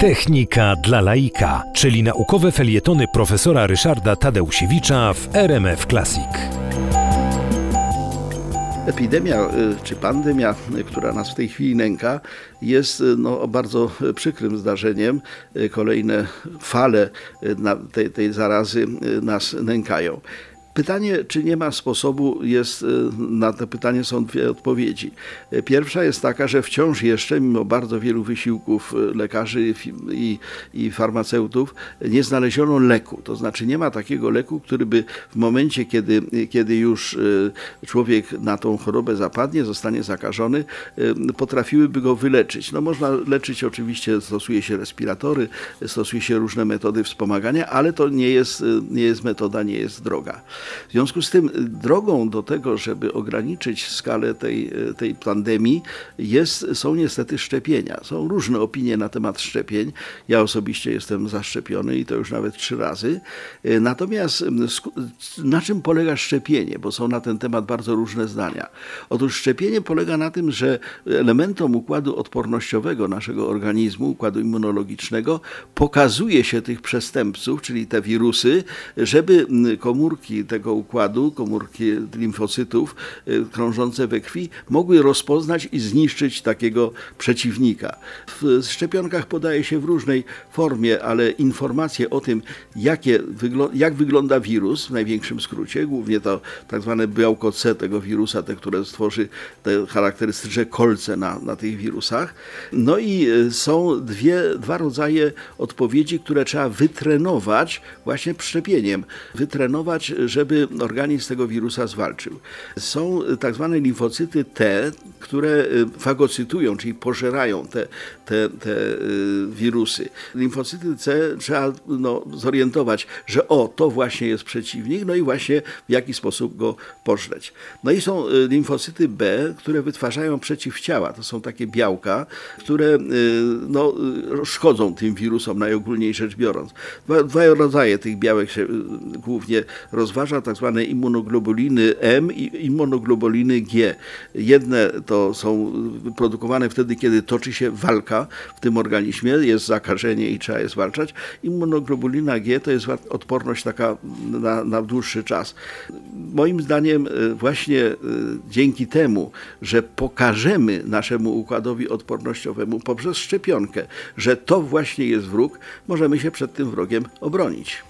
Technika dla laika, czyli naukowe felietony profesora Ryszarda Tadeusiewicza w RMF Classic. Epidemia y, czy pandemia, y, która nas w tej chwili nęka, jest y, no, bardzo przykrym zdarzeniem. Kolejne fale tej, tej zarazy nas nękają. Pytanie, czy nie ma sposobu, jest, y, na to pytanie są dwie odpowiedzi. Pierwsza jest taka, że wciąż jeszcze, mimo bardzo wielu wysiłków y, lekarzy i, i farmaceutów, nie znaleziono leku. To znaczy nie ma takiego leku, który by w momencie, kiedy, kiedy już y, człowiek na tą chorobę zapadnie, zostanie zakażony, potrafiłyby go wyleczyć. No można leczyć oczywiście, stosuje się respiratory, stosuje się różne metody wspomagania, ale to nie jest, nie jest metoda, nie jest droga. W związku z tym drogą do tego, żeby ograniczyć skalę tej, tej pandemii, jest, są niestety szczepienia. Są różne opinie na temat szczepień. Ja osobiście jestem zaszczepiony i to już nawet trzy razy. Natomiast na czym polega szczepienie? Bo są na ten temat bardzo różne zdania. Otóż szczepienie polega na tym, że elementom układu odpornościowego naszego organizmu, układu immunologicznego, pokazuje się tych przestępców, czyli te wirusy, żeby komórki tego układu, komórki limfocytów y, krążące we krwi, mogły rozpoznać i zniszczyć takiego przeciwnika. W szczepionkach podaje się w różnej formie, ale informacje o tym, jakie, jak wygląda wirus, w największym skrócie, głównie to tak zwane białko C tego wirusa, te, które stworzy te charakterystyczne kolce na, na tych wirusach. No i y, są dwie, dwa rodzaje odpowiedzi, które trzeba wytrenować właśnie szczepieniem. Wytrenować, żeby organizm tego wirusa zwalczył. Są tak zwane limfocyty T, które y, fagocytują, czyli pożerają te, te, te y, wirusy. Limfocyty C trzeba no, zorientować, że o, to właśnie jest przeciwnik, no i właśnie w jaki sposób go pożreć. No i są y, limfocyty B, które wytwarzają przeciwciała. To są takie białka, które no, szkodzą tym wirusom, najogólniej rzecz biorąc. Dwa, dwa rodzaje tych białek się głównie rozważa tak zwane immunoglobuliny M i immunoglobuliny G. Jedne to są produkowane wtedy, kiedy toczy się walka w tym organizmie, jest zakażenie i trzeba je zwalczać. Immunoglobulina G to jest odporność taka na, na dłuższy czas. Moim zdaniem e, właśnie e, dzięki temu, że pokażemy naszemu układowi odpornościowemu poprzez szczepionkę, że to właśnie jest wróg, możemy się przed tym wrogiem obronić.